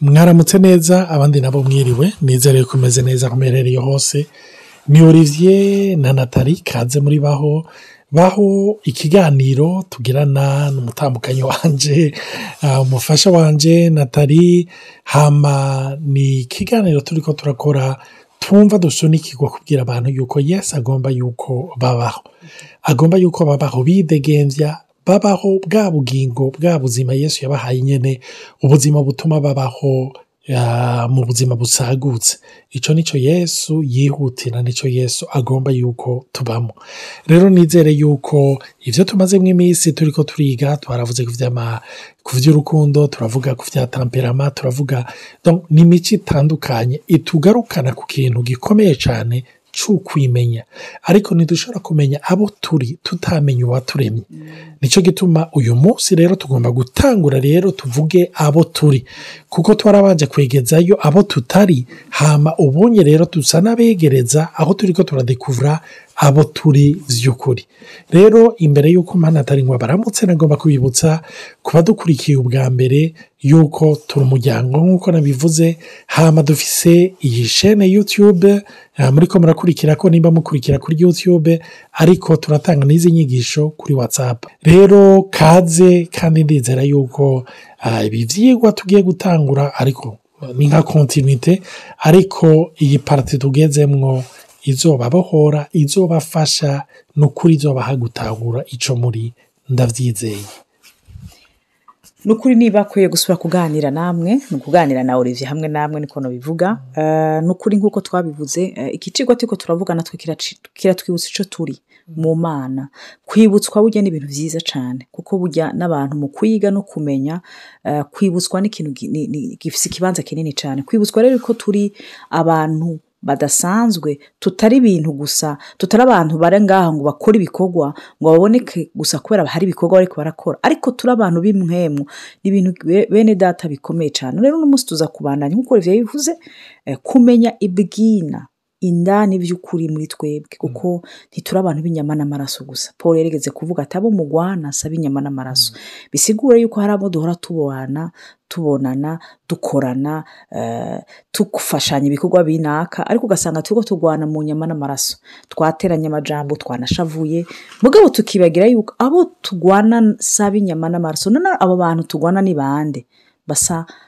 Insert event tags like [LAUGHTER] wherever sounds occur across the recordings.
mwaramutse neza abandi nabo mwiriwe. Nizere ko umeze neza kumerereye hose. Ni olivier na natali kaze muri baho. Baho ikiganiro tugirana n'umutambukanyi wanje. Uh, umufasha wanje natali hama ni ikiganiro turiko turakora twumva dusunikirwa kubwira abantu yuko yesu agomba yuko babaho. Agomba yuko babaho bidegemvya babaho bwa bugingo bwa buzima yesu yabahaye nyene ubuzima butuma babaho ah, mu buzima busagutse. Ico nico yesu yihutira nico yesu agomba yuko tubamo. Rero nizere yuko ivyo tumazemwo iminsi turiko turiga twaravuze ku vy'urukundo turavuga ku vya tamperama turavuga ni imico itandukanye itugarukana ku kintu gikomeye cane c'ukwimenya. Ariko ntidushobora kumenya abo turi tutamenya uwaturemye ni cyo gituma uyu munsi rero tugomba gutangura rero tuvuge abo turi. Kuko twarabanje kwegezayo abo tutari hama ubunye rero dusa n'abegereza aho turiko turadekuvura abo turi vy'ukuri. Rero imbere y'uko mana atari ngo baramutse nagomba kubibutsa ku badukurikiye ubwa mbere yuko turi umuryango nk'uko nabivuze hama dufise iyi shene youtube eh, muriko murakurikira ko nimba mukurikira kuri youtube ariko turatanga n'izi nyigisho kuri whatsapp. Rero kaze kandi ndizera yuko ah, ibi vyigwa tugiye gutangura ariko ni nka kontinuite ariko iyi parti tugezemwo izobabohora izobafasha n'ukuri izobaha gutahura ico muri ndavyizeye. Ni ukuri niba akwiye gusubira kuganira namwe ni ukuganira na olivier hamwe namwe niko nabivuga. Eh, ni ukuri nk'uko twabivuze eh, iki kigo turiko turavuga natwe kiratwibutsa ico turi mu mana. Kwibutswa burya ni ibintu vyiza cane kuko burya n'abantu mu kwiga no kumenya eh, kwibutswa ni ikintu gi- ni- ni- gifise ikibanza kinini cane. Kwibutswa rero ko turi abantu badasanzwe tutari ibintu gusa tutari abantu bari ngaha ngo bakore ibikorwa ngo baboneke gusa kubera hari ibikorwa bariko barakora. Ariko turi abantu b'imwemu ni ibintu be- bene data bikomeye cyane rero uno munsi tuza kubandanya nk'uko yabivuze eh, kumenya ibwina indani by'ukuri muri twebwe kuko ntituri abantu b'inyama n'amaraso gusa. Paul yarigeze kuvuga ati abo mugwana saba inyama n'amaraso. Bisigura yuko hari abo duhora tubona tubonana dukorana eh, tugufashanya ibikorwa binaka ariko ugasanga turiko turwana mu nyama n'amaraso. Twateranye amajambo twanashavuye mugabo tukibagira yuko abo tugwana saba inyama n'amaraso none abo bantu tugwana ni bande? Basa eh, ba-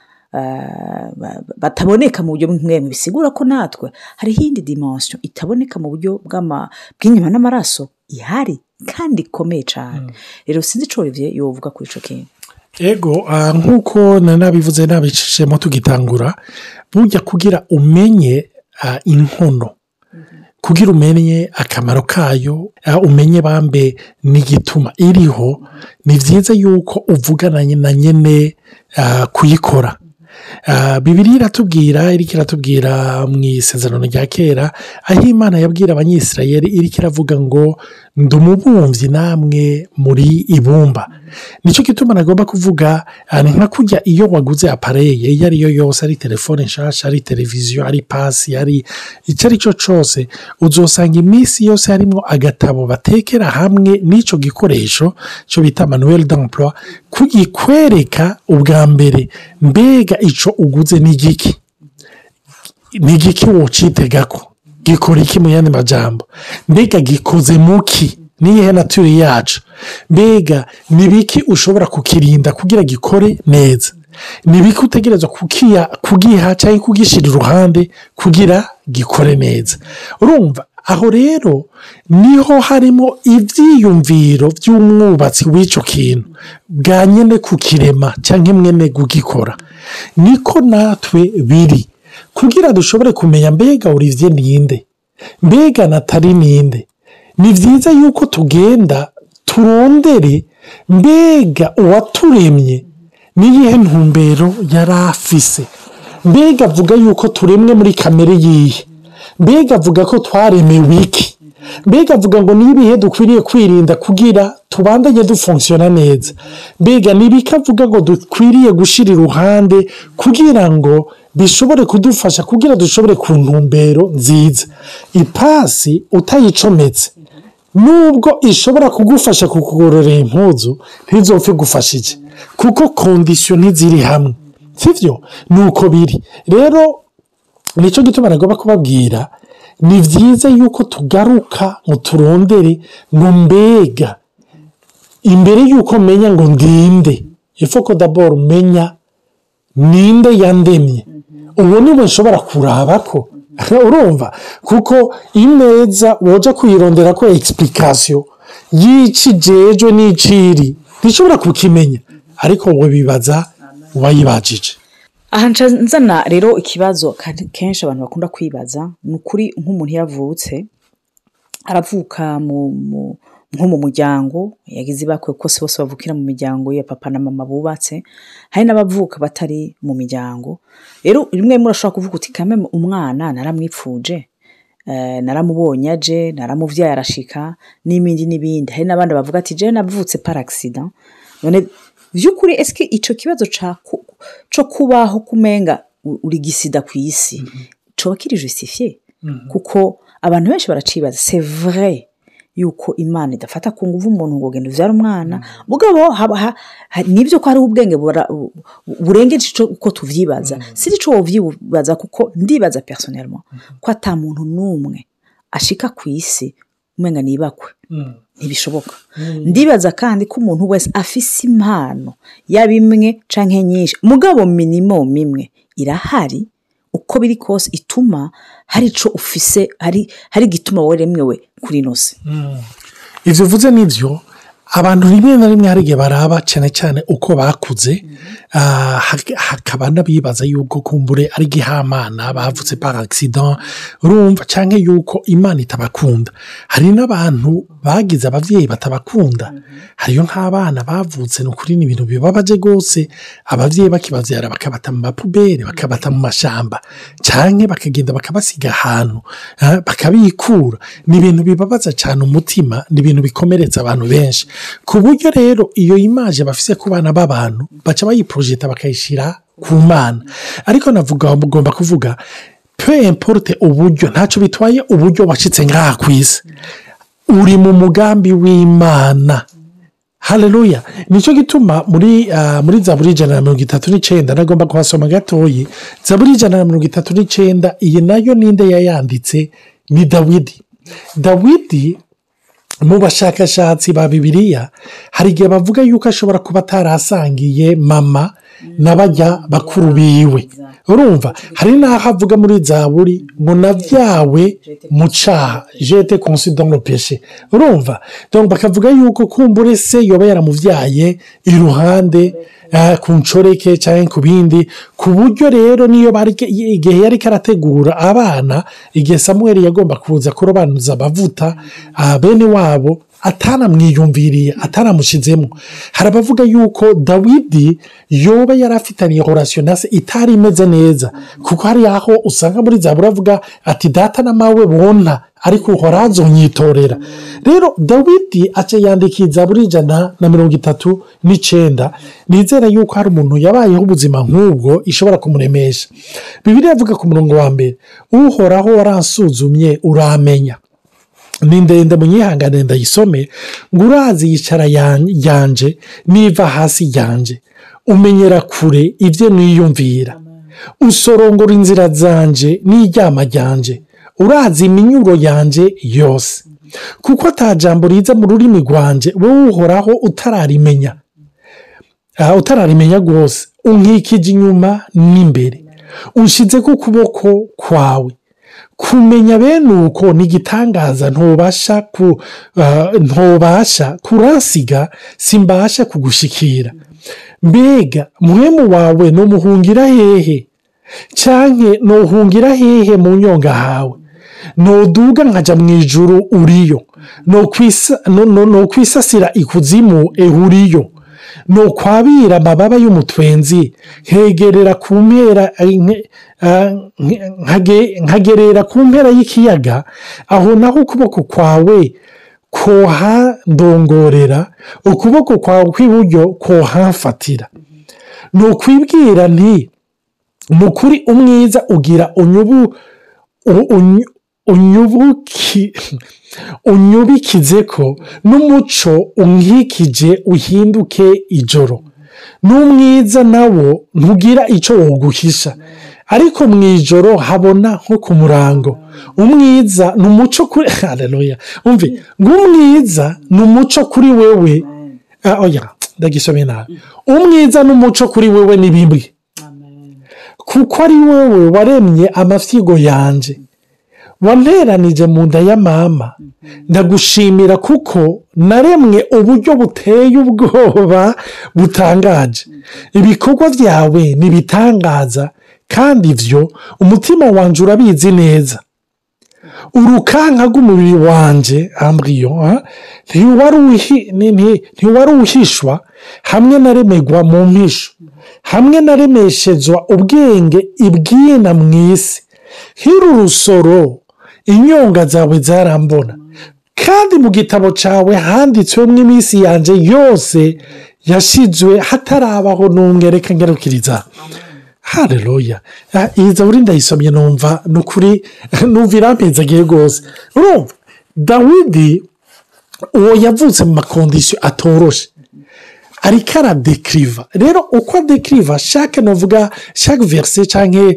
bataboneka mu buryo bw'imwemu bisigura ko natwe hari iyindi dimension itaboneka mu buryo bw'inyama n'amaraso ihari kandi ikomeye cyane. Rero sinzi ico Olivier yovuga kuri ico kintu. Ego nk'uko nabivuze nabicishemo tugitangura burya kugira umenye inkono kugira umenye akamaro kayo umenye bambe n'igituma iriho ni byiza yuko uvugana na nyene ah, kuyikora. Bibiri iratubwira iriko iratubwira mu isezerano rya kera aho imana yabwira abanyisirayeli iriko iravuga ngo ndi umubumvyi namwe muri ibumba. Nicyo gituma nagomba kuvuga ah, nka kurya iyo waguze apareye iyo ari yo yose ari telefone nshasha ari televiziyo ari pasi ari icyo ari cyo cyose uzosanga iminsi yose harimo agatabo batekera hamwe n'ico gikoresho cyo bita manuel d'emploi kugikwereka ubwa mbere mbega ico uguze ni igiki ni igiki wocitegako gikora iki mu yandi majambo. Mbega gikoze muki niyihe naturi yacu? Mbega ni biki ushobora kukirinda kugira gikore neza? Ni biki utegerezwa kukiya kugiha cyangwa kugishyira iruhande kugira gikore neza? Urumva aho rero ni ho harimo ibyiyumviro by'umwubatsi w'icyo kintu. Bwa nyine kukirema cyangwa mwene kugikora. Niko natwe biri. Kugira dushobore kumenya mbega Olivier ninde mbega natali ninde ni byiza yuko tugenda turondere mbega uwaturemye n'iyihe ntumbero yari afise? Mbega avuga yuko turemwe muri kamere yihe? Mbega avuga ko twaremewe iki? Mbega avuga ngo ni ibihe dukwiriye kwirinda kugira tubandanye dufunkisiona neza? Mbega ni ibiki avuga ngo dukwiriye gushyira iruhande kugira ngo bishobore kudufasha kugira dushobore ku ntumbero nziza. Ipasi utayicometse nubwo ishobora kugufasha kukugororera impuzu ntizopfe igufashije kuko kondisiyo ntiziri hamwe. Sibyo ni uko biri. Rero ni cyo gituma nagomba kubabwira ni byiza yuko tugaruka ngo turondere ngo mbega. Imbere y'uko menya ngo ndinde. Ifoko daboro menya ninde yandemye? Ubu ni we nshobora kuraba ko. [LAUGHS] Urumva? Kuko imeza woja kuyirondera ko egisipurikasiyo y'ikijejwe n'iciri. Ntishobora kukimenya. Ariko wowe bibaza uwayibajije aha nzana rero ikibazo kenshi abantu bakunda kwibaza. Ni ukuri nk'umuntu iyo avutse aravuka mu- nko mu muryango yagize ibakwe kuko si bose bavukira mu miryango ya papa na mama bubatse hari n'abavuka batari mu miryango. Rero rimwe rimwe urashobora kuvuga uti kame umwana naramwipfuje eh, naramubonye aje naramuvyaye arashika n'ibindi n'ibindi. Hari n'abandi bavuga ati jewe navutse par accident. None vy'ukuri eske ico kibazo co kubaho kumenga uri gisida ku isi coba kiri justifiye kuko abantu benshi baracibaza c'est vrai. Yuko imana idafata ku nguvu umuntu ngo genda uvyara umwana. Mugabo ha- ha- nivyo ko hariho ubwenge burengeje uko tuvyibaza. Siri ico wovyibaza kuko ndibaza personnellement ko ata muntu n'umwe ashika ku isi umenga nibakwe. Ntibishoboka. Ndibaza kandi ko umuntu wese afise impano yaba imwe canke nyinshi. Mugabo minimum imwe irahari uko biri kose ituma hari ico ufise hari hari igituma waremewe kuri ino si ibyo uvuze ni byo abantu rimwe na rimwe hari igihe baraba cyane cyane uko bakuze ah, hak- hakaba n'abibaza yuko kumbure ari igihamana bavutse par accident urumva cyangwa yuko imana itabakunda. Hari n'abantu bagize ababyeyi batabakunda. Hariyo nk'abana bavutse ni ukuri ni ibintu bibabaje rwose ababyeyi bakibabyara bakabata mu mapubere bakabata mu mashyamba cyangwa bakagenda bakabasiga ahantu ah, bakabikura. Ni ibintu bibabaza cyane umutima ni ibintu bikomeretsa abantu benshi. Ku buryo rero iyo imaje bafise ku bana b'abantu baca bayiporojeta bakayishyira ku mana. Ariko navuga mugomba kuvuga pe importe uburyo. Ntacyo bitwaye uburyo washyitse ngaha ku isi. Uri mu mugambi w'imana. Haleluya ni cyo gituma muri ah, muri zaburi ijana na mirongo itatu n'icyenda nagomba kuhasoma gatoyi. Zaburi ijana na mirongo itatu n'icyenda iyi na yo ninde yayanditse? Ni dawidi. Dawidi mu bashakashatsi ba bibiliya hari igihe bavuga yuko ashobora kuba atarasangiye mama n'abajya bakuru biwe. Urumva hari n'aho avuga muri zaburi ngo nabyawe mu cyaha jete konsidoro peshe urumva bakavuga yuko kumbure se yoba yaramubyaye iruhande eh, ku nshoreke cyangwa ku bindi ku buryo rero niyo igihe yari karategura abana igihe samuel yagomba kuza kurobanuza amavuta ah, bene wabo atanamwiyumviriye atanamushyizemo hari abavuga yuko dawidi yoba yari afitaniye horasiyo na se itari imeze neza kuko hari aho usanga muri za buravuga ati data na mawe bona ariko uhorazo nyitorera. Rero dawidi aca yandikiza buri ijana na mirongo itatu n'icyenda nizera yuko hari umuntu yabayeho ubuzima nk'ubwo ishobora kumuremesha bibiri avuga ku murongo wa mbere uhoraho waransuzumye uramenya. Ni ndende munyihangane ndayisome ngo urazi yicara yan- yanje niva hasi yanje. Umenyera kure ibyo niyumvira. Usorongora inzira zanje n'iryama ryanje. Urazi iminyuro yanje yose. Kuko atajambo riza mu rurimi rwanje wowe uhoraho utararimenya. Utararimenya rwose. Unkikije inyuma n'imbere ushyize ku kuboko kwawe. Kumenya bene uko ni igitangaza ntubasha ku ah, ntubasha kuransiga simbasha kugushikira. Mbega muhemu wawe numuhungira hehe? Cyangwa nuhungira hehe mu nyonga hawe? Nuduga nkajya mu ijuru uriyo Nukwisa- nu- nu- nukwisasira ikuzimu ehuriyo. Nukwabira amababa y'umutwenzi nkegerera ku mpera eh, nkage- nkagerera ku mpera y'ikiyaga aho naho ukuboko kwawe kohandongorera ukuboko kwawe kw'iburyo kohamfatira ni ukwibwira nti ni ukuri umwiza ugira unyubu unyubuki [LAUGHS] unyubikize ko n'umuco unkikije uhinduke ijoro. N'umwiza nawo ntugira icyo woguhisha. Ariko mu ijoro habona nko ku murango. Umwiza ni umuco kuri [LAUGHS] hareruya umve ngo umwiza ni umuco kuri wewe. Ah, oya ndagisomye nabi umwiza n'umuco kuri wewe ni bimwe kuko ari wowe waremye amafyigo yanjye wanteranije mu nda ya mama. Ndagushimira kuko naremwe uburyo buteye ubwoba butangaje. Ibikorwa byawe ni ibitangaza kandi ibyo umutima wanjye urabizi neza. Urukanka rw'umubiri wanjye ambwiyo ntiwari uhishwa hamwe naremegwa mu mpisho. Hamwe naremeshezwa ubwenge ibwina mu isi. Hiri urusoro inyonga zawe zarambona. Kandi mu gitabo cyawe handitswemo iminsi yanjye yose yashyizwe hatarabaho n'umwe reka ngarukiriza hareruya iyi zaburi ndayisomye numva ni ukuri numva irampenzagiye rwose. Urumva dawidi uwo yavutse mu makondisiyo atoroshe. Ariko aradekiriva rero uko adekiriva shake navuga shake verise cyangwa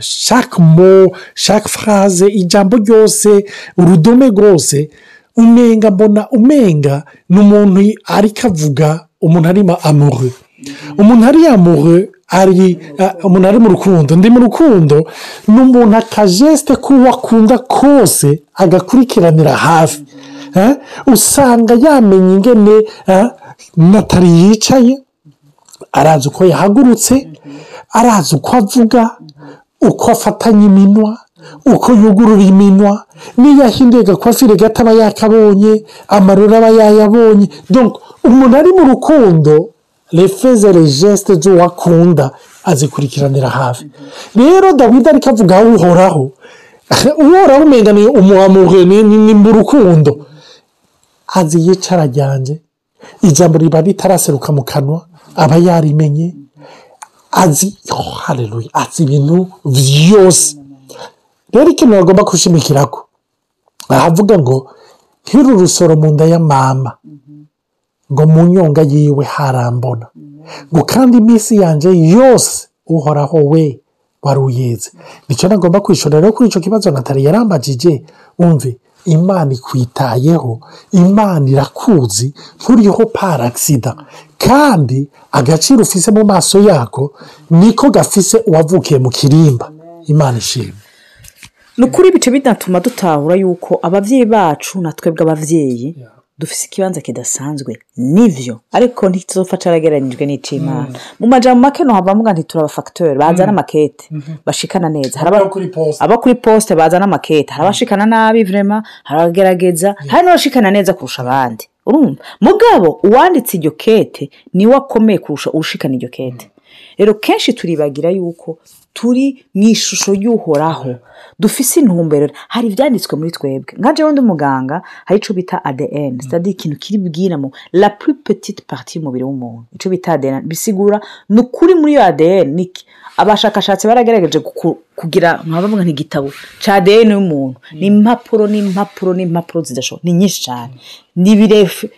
shake mo shake furaze ijambo ryose urudome rwose umenga mbona umenga ni umuntu ariko avuga umuntu arimo amure umuntu ari amure ari ah, umuntu ari mu rukundo. Ndi mu rukundo ni umuntu akajesite k'uwo akunda kose agakurikiranira hafi. Usanga yamenya ingene natali yicaye arazi uko yahagurutse arazi uko avuga uko afatanya iminwa uko yugurura iminwa. N'iyo ahinduye agakwafire gato aba yakabonye amarura aba yayabonye. Umuntu ari mu rukundo refeze rejesite z'uwo akunda azikurikiranira hafi. Rero dawidi ariko avuga aho uhoraho [LAUGHS] uhoraho umenya ni ni- ni mu rukundo. Azi yicara ryanjye ijambo riba ritaraseruka mu kanwa aba yarimenye azi oh, haleluya azi ibintu byose rero ikintu bagomba gushimikira ko aravuga ngo nkiri urusoro mu nda ya mama ngo mu nyonga yiwe harambona. Ngo kandi iminsi yanjye yose uhoraho we wari uyizi ni cyo nagomba kwishura rero kuri icyo kibazo natali yarambagije umve imana ikwitayeho imana irakuzi nturiho paragisida kandi agaciro ufise mu maso yako niko gafise uwavukiye mu kirimba. Imana ishimwe. Ni ukuri bice binatuma dutahura yuko ababyeyi bacu na twebwe ababyeyi dufite ikibanza kidasanzwe. Nibyo ariko ntituzopfa carageranyijwe n'icimana mu majambo make no havamo nti turabafagiteri bazana amakete bashikana neza. Aba- kuri poste. bazana amakete hari abashikana nabi vrema hari abagerageza hari n'abashikana neza kurusha abandi. Urumva? Mugabo uwanditse iryo kete ni we akomeye kurusha ushikana iryo kete rero kenshi turibagira yuko turi mu ishusho y'uhoraho. Dufise intumbero. Hari ibyanditswe muri twebwe. Nka jewe ndi umuganga hari icyo bita adn sitade ikintu kiri bwiramo la plus petite partie y'umubiri w'umuntu. Icyo bita adn bisigura ni ukuri muri iyo adn abashakashatsi baragaragaje ku- kugira nkabavuga nk'igitabo cya adn y'umuntu. Ni impapuro n'impapuro n'impapuro zidashoboka ni nyinshi cyane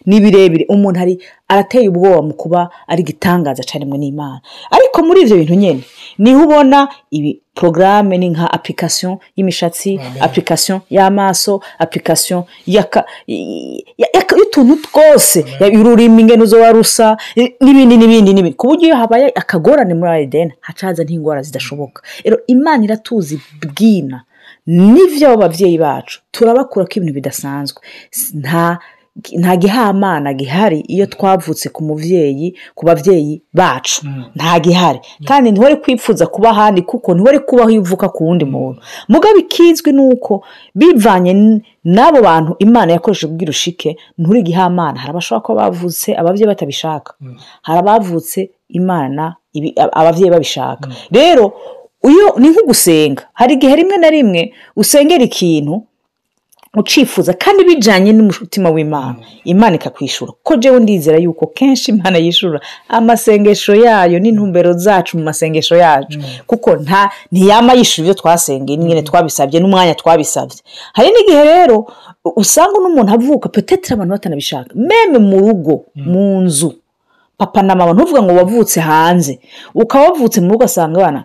ni birebire. Umuntu ari arateye ubwoba mu kuba ari igitangaza cyane n'imana. Ariko muri ibyo bintu nyine ni ho ubona ibi porogaramu ni nka apurikasiyo y'imishatsi apurikasiyo y'amaso apurikasiyo y'utuntu twose. Ya- y'ururimi ingene uzoba rusa i- n'ibindi n'ibindi n'ibindi. Ku buryo iyo habaye akagorane muri ayideni hacaza nk'indwara zidashoboka. Rero imana iratuzi bwina. N'ibyo abo babyeyi bacu turabakura ko ibintu bidasanzwe. Nta nta gihamana gihari iyo twavutse ku mubyeyi ku babyeyi bacu. Nta gihari. Kandi ntiwari kwipfuza kuba ahandi kuko ntiwari kubaho iyo uvuka ku wundi muntu. Mugabo ikizwi ni uko bivanye n'abo bantu imana yakoresheje kubwira ushike nturi gihamana. Hari abashobora kuba bavutse ababyeyi batabishaka. Hari abavutse imana ababyeyi babishaka. Rero iyo ni nko gusenga hari igihe rimwe na rimwe usengera ikintu ucifuza kandi bijyanye n'umutima w'imana. Imana ikakwishura. Ko jewe ndizera yuko kenshi imana yishura amasengesho yayo n'intumbero zacu mu masengesho yacu. Kuko nta ntiyama yishura ibyo twasengeye. Nyine twabisabye n'umwanya twabisabye. Hari n'igihe rero usanga n'umuntu avuka peteteri abantu batanabishaka. Meme mu rugo mu nzu. Papa na mama ntuvuga ngo wavutse hanze. Ukaba wavutse mu rugo ugasanga abana "Eh,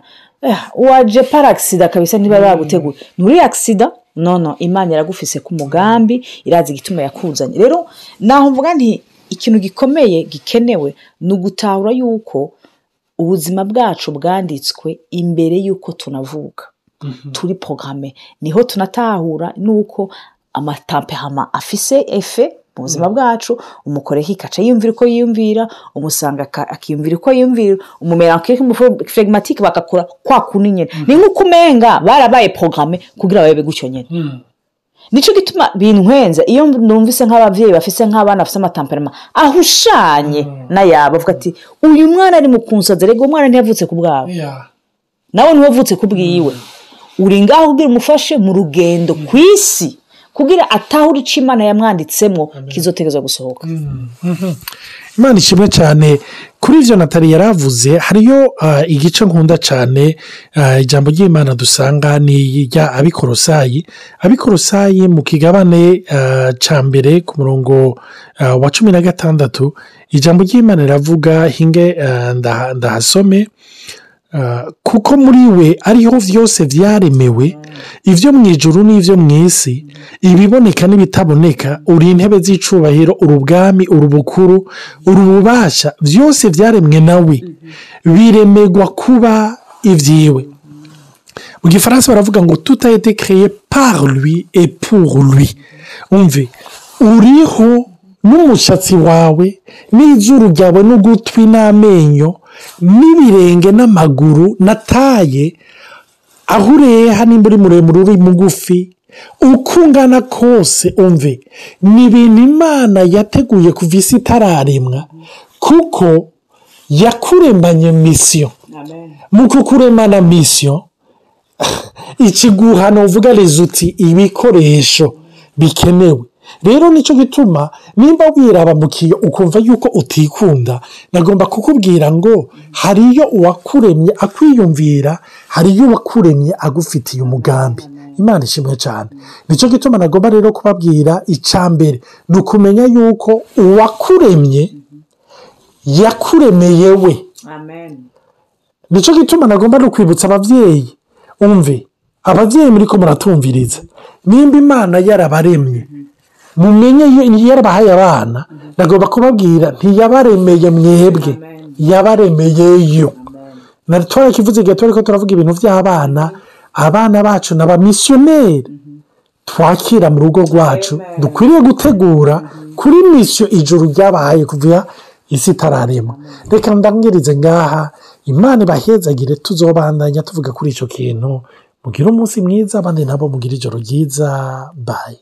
waje para agisida kabisa niba baguteguye. Nturi agisida nono imana iragufise ku mugambi irazi igituma yakuzanye rero naho mvuga nti ikintu gikomeye gikenewe ni ugutahura yuko ubuzima bwacu bwanditswe imbere y'uko tunavuka. Turi porogaramu ni ho tunatahura n'uko amatampehama afise efe mu buzima bwacu umukoreki ikaca yiyumvira uko yiyumvira umusanga akiyumvira uko yiyumvira umumeranke flegimatike bagakora kwa kundi nyine ni nk'uko umenga barabaye porogaramu kugira babe gutyo nyine ni cyo gituma bintwenze iyo numvise nk'ababyeyi bafise nk'abana bafite amatamperama ahushanye n'ayabo bavuga ati uyu mwana ari mu kunsaza rego umwana ntiyavutse ku bwawe. Nawe ntiwavutse ku bwiwe. Uri ngaho kugira umufashe mu rugendo ku isi kugira atahure icyo imana yamwanditsemo kizotegezwa gusohoka. Imana ishimwe cyane kuri ibyo natali yaravuze hariyo ah, igice nkunda cyane ah, ijambo ry'imana dusanga ni irya abikorosayi. Abikorosayi mu kigabane ah, cya mbere ku murongo wa cumi na gatandatu ijambo ry'imana riravuga hinge ah, ndaha- ndahasome. Ah, kuko muri we ariho byose byaremewe ibyo mu ijuru n'ibyo mu isi ibiboneka n'ibitaboneka uri intebe z'icubahiro uri ubwami uri ubukuru uri ububasha byose byaremwe nawe biremegwa kuba ibyiwe mu gifaransa baravuga ngo tout a été créé par lui et pour lui. Umve uriho n'umushatsi wawe n'izuru ryawe n'ugutwi n'amenyo n'ibirenge n'amaguru na taye aho ureha nimba uri muremure uri mugufi uko ungana kose umve ni ibintu imana yateguye kuva isi itararemwa kuko yakuremanye misiyo mu kukuremana misiyo [LAUGHS] ikiguhano uvuga rezuti ibikoresho bikenewe. Rero ni cyo gituma nimba wiraba mu kiyo ukumva yuko utikunda nagomba kukubwira ngo hariyo uwakuremye akwiyumvira hariyo uwakuremye agufitiye umugambi. Imana ishimwe cyane ni cyo gituma nagomba rero kubabwira icya mbere ni ukumenya yuko uwakuremye yakuremeye we. Nicyo gituma nagomba no kwibutsa ababyeyi umve ababyeyi muri ko muratumviriza. Nimba imana yarabaremye mumenye iyo yarabahaye abana nagomba kubabwira ntiyabaremeye mwebwe yabaremeyeyo na tora kivuze igihe turi ko turavuga ibintu by'abana abana bacu ni abamisiyoneri twakira mu rugo rwacu dukwiriye gutegura kuri misiyo ijuru ryabahaye kuva isi itararema. Reka ndambwirize ngaha imana ibahezagire tuzobandanya tuvuga kuri icyo kintu. Mugire umunsi mwiza abandi nabo mugire ijoro ryiza. Bayi